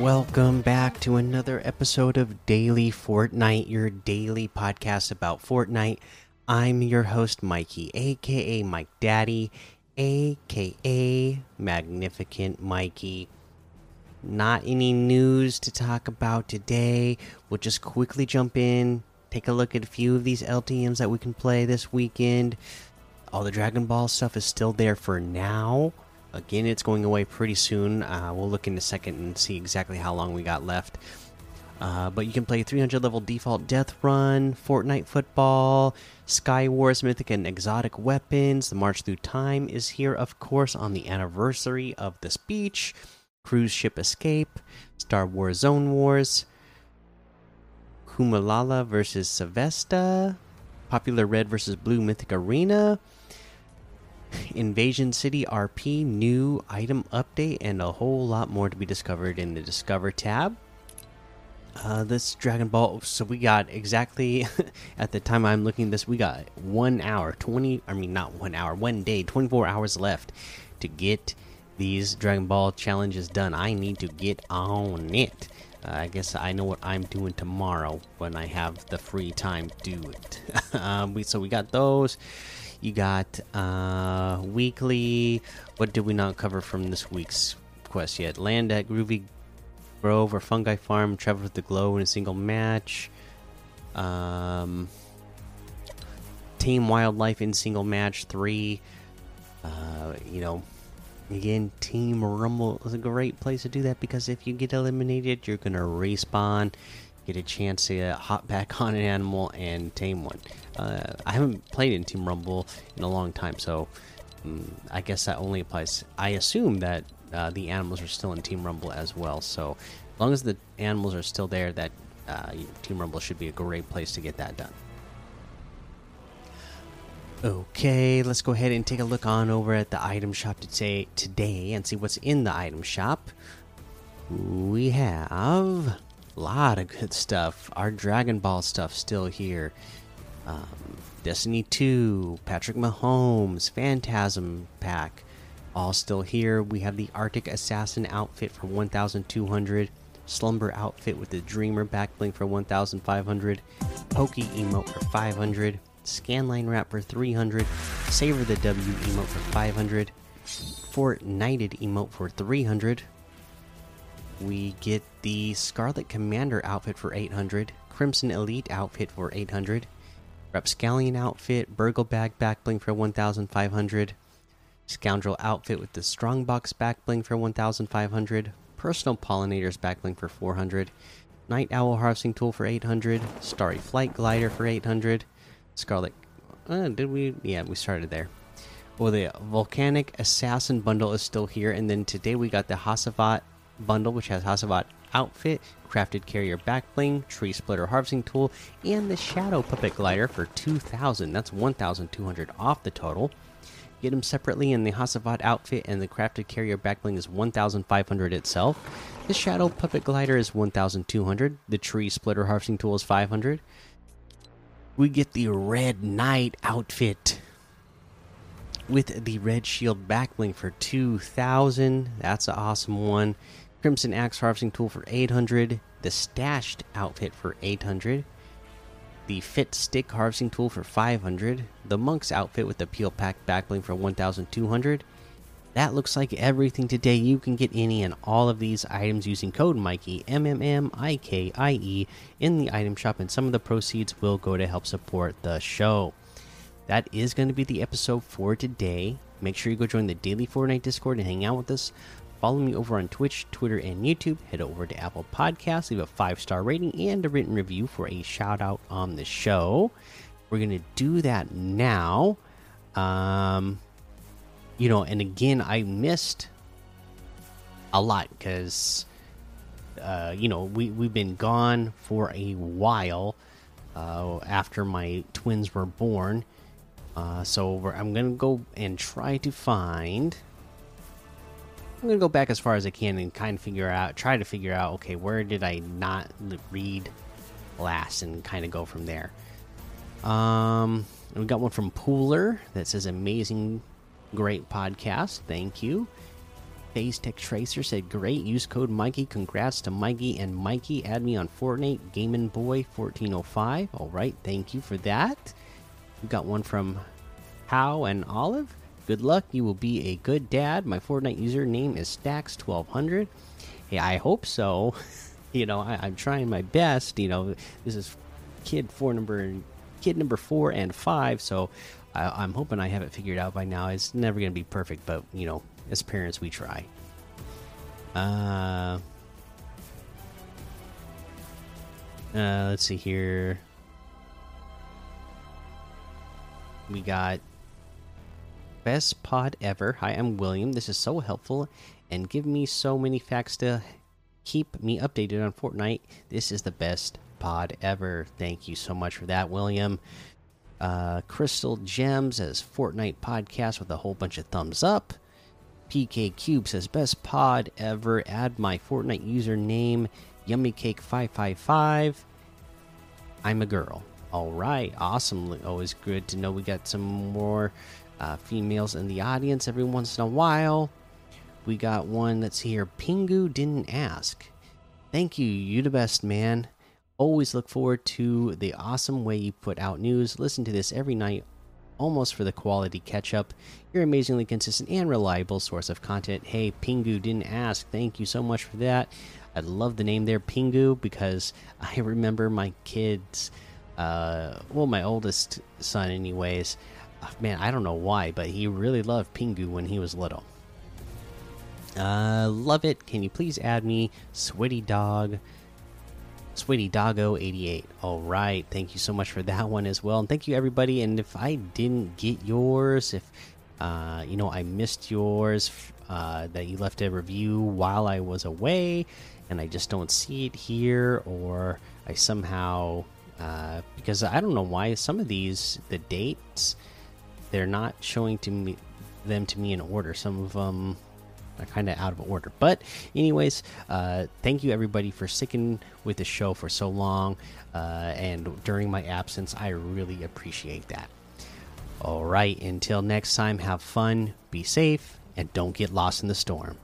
Welcome back to another episode of Daily Fortnite, your daily podcast about Fortnite. I'm your host, Mikey, aka Mike Daddy, aka Magnificent Mikey. Not any news to talk about today. We'll just quickly jump in, take a look at a few of these LTMs that we can play this weekend. All the Dragon Ball stuff is still there for now. Again, it's going away pretty soon. Uh, we'll look in a second and see exactly how long we got left. Uh, but you can play 300 level default death run, Fortnite football, Sky Wars mythic and exotic weapons. The March Through Time is here, of course, on the anniversary of the speech. Cruise Ship Escape, Star Wars Zone Wars, Kumalala versus Savesta, Popular Red versus Blue Mythic Arena, Invasion City RP new item update, and a whole lot more to be discovered in the Discover tab. Uh, this Dragon Ball, so we got exactly at the time I'm looking this, we got one hour, 20, I mean, not one hour, one day, 24 hours left to get these Dragon Ball challenges done. I need to get on it. Uh, I guess I know what I'm doing tomorrow when I have the free time to do it. um, we, so we got those. You got uh, weekly. What did we not cover from this week's quest yet? Land at Groovy Grove or Fungi Farm. Travel with the Glow in a single match. Um, Tame Wildlife in single match three. Uh, you know, again, Team Rumble is a great place to do that because if you get eliminated, you're gonna respawn, get a chance to hop back on an animal and tame one. Uh, I haven't played in Team Rumble in a long time, so um, I guess that only applies. I assume that uh, the animals are still in Team Rumble as well. So as long as the animals are still there, that uh, Team Rumble should be a great place to get that done. Okay, let's go ahead and take a look on over at the item shop today, today and see what's in the item shop. We have lot of good stuff. Our Dragon Ball stuff still here. Um, Destiny 2, Patrick Mahomes, Phantasm Pack, all still here. We have the Arctic Assassin outfit for 1,200, Slumber outfit with the Dreamer backbling for 1,500, Pokey emote for 500, Scanline wrap for 300, Savor the W emote for 500, Fortnited emote for 300. We get the Scarlet Commander outfit for 800, Crimson Elite outfit for 800. Rapscallion outfit, Burgle bag backbling for 1,500. Scoundrel outfit with the Strongbox backbling for 1,500. Personal Pollinators backbling for 400. Night Owl harvesting tool for 800. Starry Flight glider for 800. Scarlet. Uh, did we? Yeah, we started there. Well, the Volcanic Assassin bundle is still here, and then today we got the Hasavat bundle, which has Hasavat outfit, crafted carrier backbling, tree splitter harvesting tool, and the shadow puppet glider for 2000. That's 1200 off the total. Get them separately in the Hasavat outfit, and the crafted carrier backbling is 1500 itself. The shadow puppet glider is 1200. The tree splitter harvesting tool is 500. We get the red knight outfit with the red shield backbling for 2000. That's an awesome one. Crimson Axe Harvesting Tool for 800, the Stashed outfit for 800, the Fit Stick Harvesting Tool for 500, the Monk's outfit with the Peel Pack Backbling for 1200. That looks like everything today. You can get any and all of these items using code Mikey M M M I K I E in the item shop, and some of the proceeds will go to help support the show. That is going to be the episode for today. Make sure you go join the Daily Fortnite Discord and hang out with us. Follow me over on Twitch, Twitter, and YouTube. Head over to Apple Podcasts, leave a five star rating and a written review for a shout out on the show. We're going to do that now. Um, you know, and again, I missed a lot because, uh, you know, we, we've been gone for a while uh, after my twins were born. Uh, so I'm going to go and try to find I'm gonna go back as far as I can and kind of figure out, try to figure out, okay, where did I not read last, and kind of go from there. Um, we got one from Pooler that says amazing, great podcast. Thank you. Phase Tech Tracer said, Great, use code Mikey. Congrats to Mikey and Mikey. Add me on Fortnite Gaming Boy 1405. All right, thank you for that. We got one from How and Olive. Good luck, you will be a good dad. My Fortnite username is Stacks1200. Hey, I hope so. you know, I, am trying my best. You know, this is kid four number, kid number four and five, so I, I'm hoping I have it figured out by now. It's never going to be perfect, but you know, as parents, we try. Uh, uh, let's see here. We got best pod ever. Hi, I'm William. This is so helpful and give me so many facts to keep me updated on Fortnite. This is the best pod ever. Thank you so much for that, William. Uh, Crystal Gems as Fortnite podcast with a whole bunch of thumbs up. PK Cube says best pod ever. Add my Fortnite username YummyCake555. I'm a girl. All right, awesome. Always good to know we got some more uh, females in the audience every once in a while. We got one that's here. Pingu didn't ask. Thank you. You the best, man. Always look forward to the awesome way you put out news. Listen to this every night, almost for the quality catch up. You're amazingly consistent and reliable source of content. Hey, Pingu didn't ask. Thank you so much for that. I love the name there, Pingu, because I remember my kids, uh, well, my oldest son, anyways. Uh, man, I don't know why, but he really loved Pingu when he was little. Uh, love it. Can you please add me, Sweaty Dog? Sweaty Doggo 88. All right. Thank you so much for that one as well. And thank you, everybody. And if I didn't get yours, if, uh, you know, I missed yours, uh, that you left a review while I was away and I just don't see it here, or I somehow, uh, because I don't know why some of these, the dates, they're not showing to me them to me in order. Some of them are kind of out of order. But, anyways, uh, thank you everybody for sticking with the show for so long. Uh, and during my absence, I really appreciate that. All right, until next time, have fun, be safe, and don't get lost in the storm.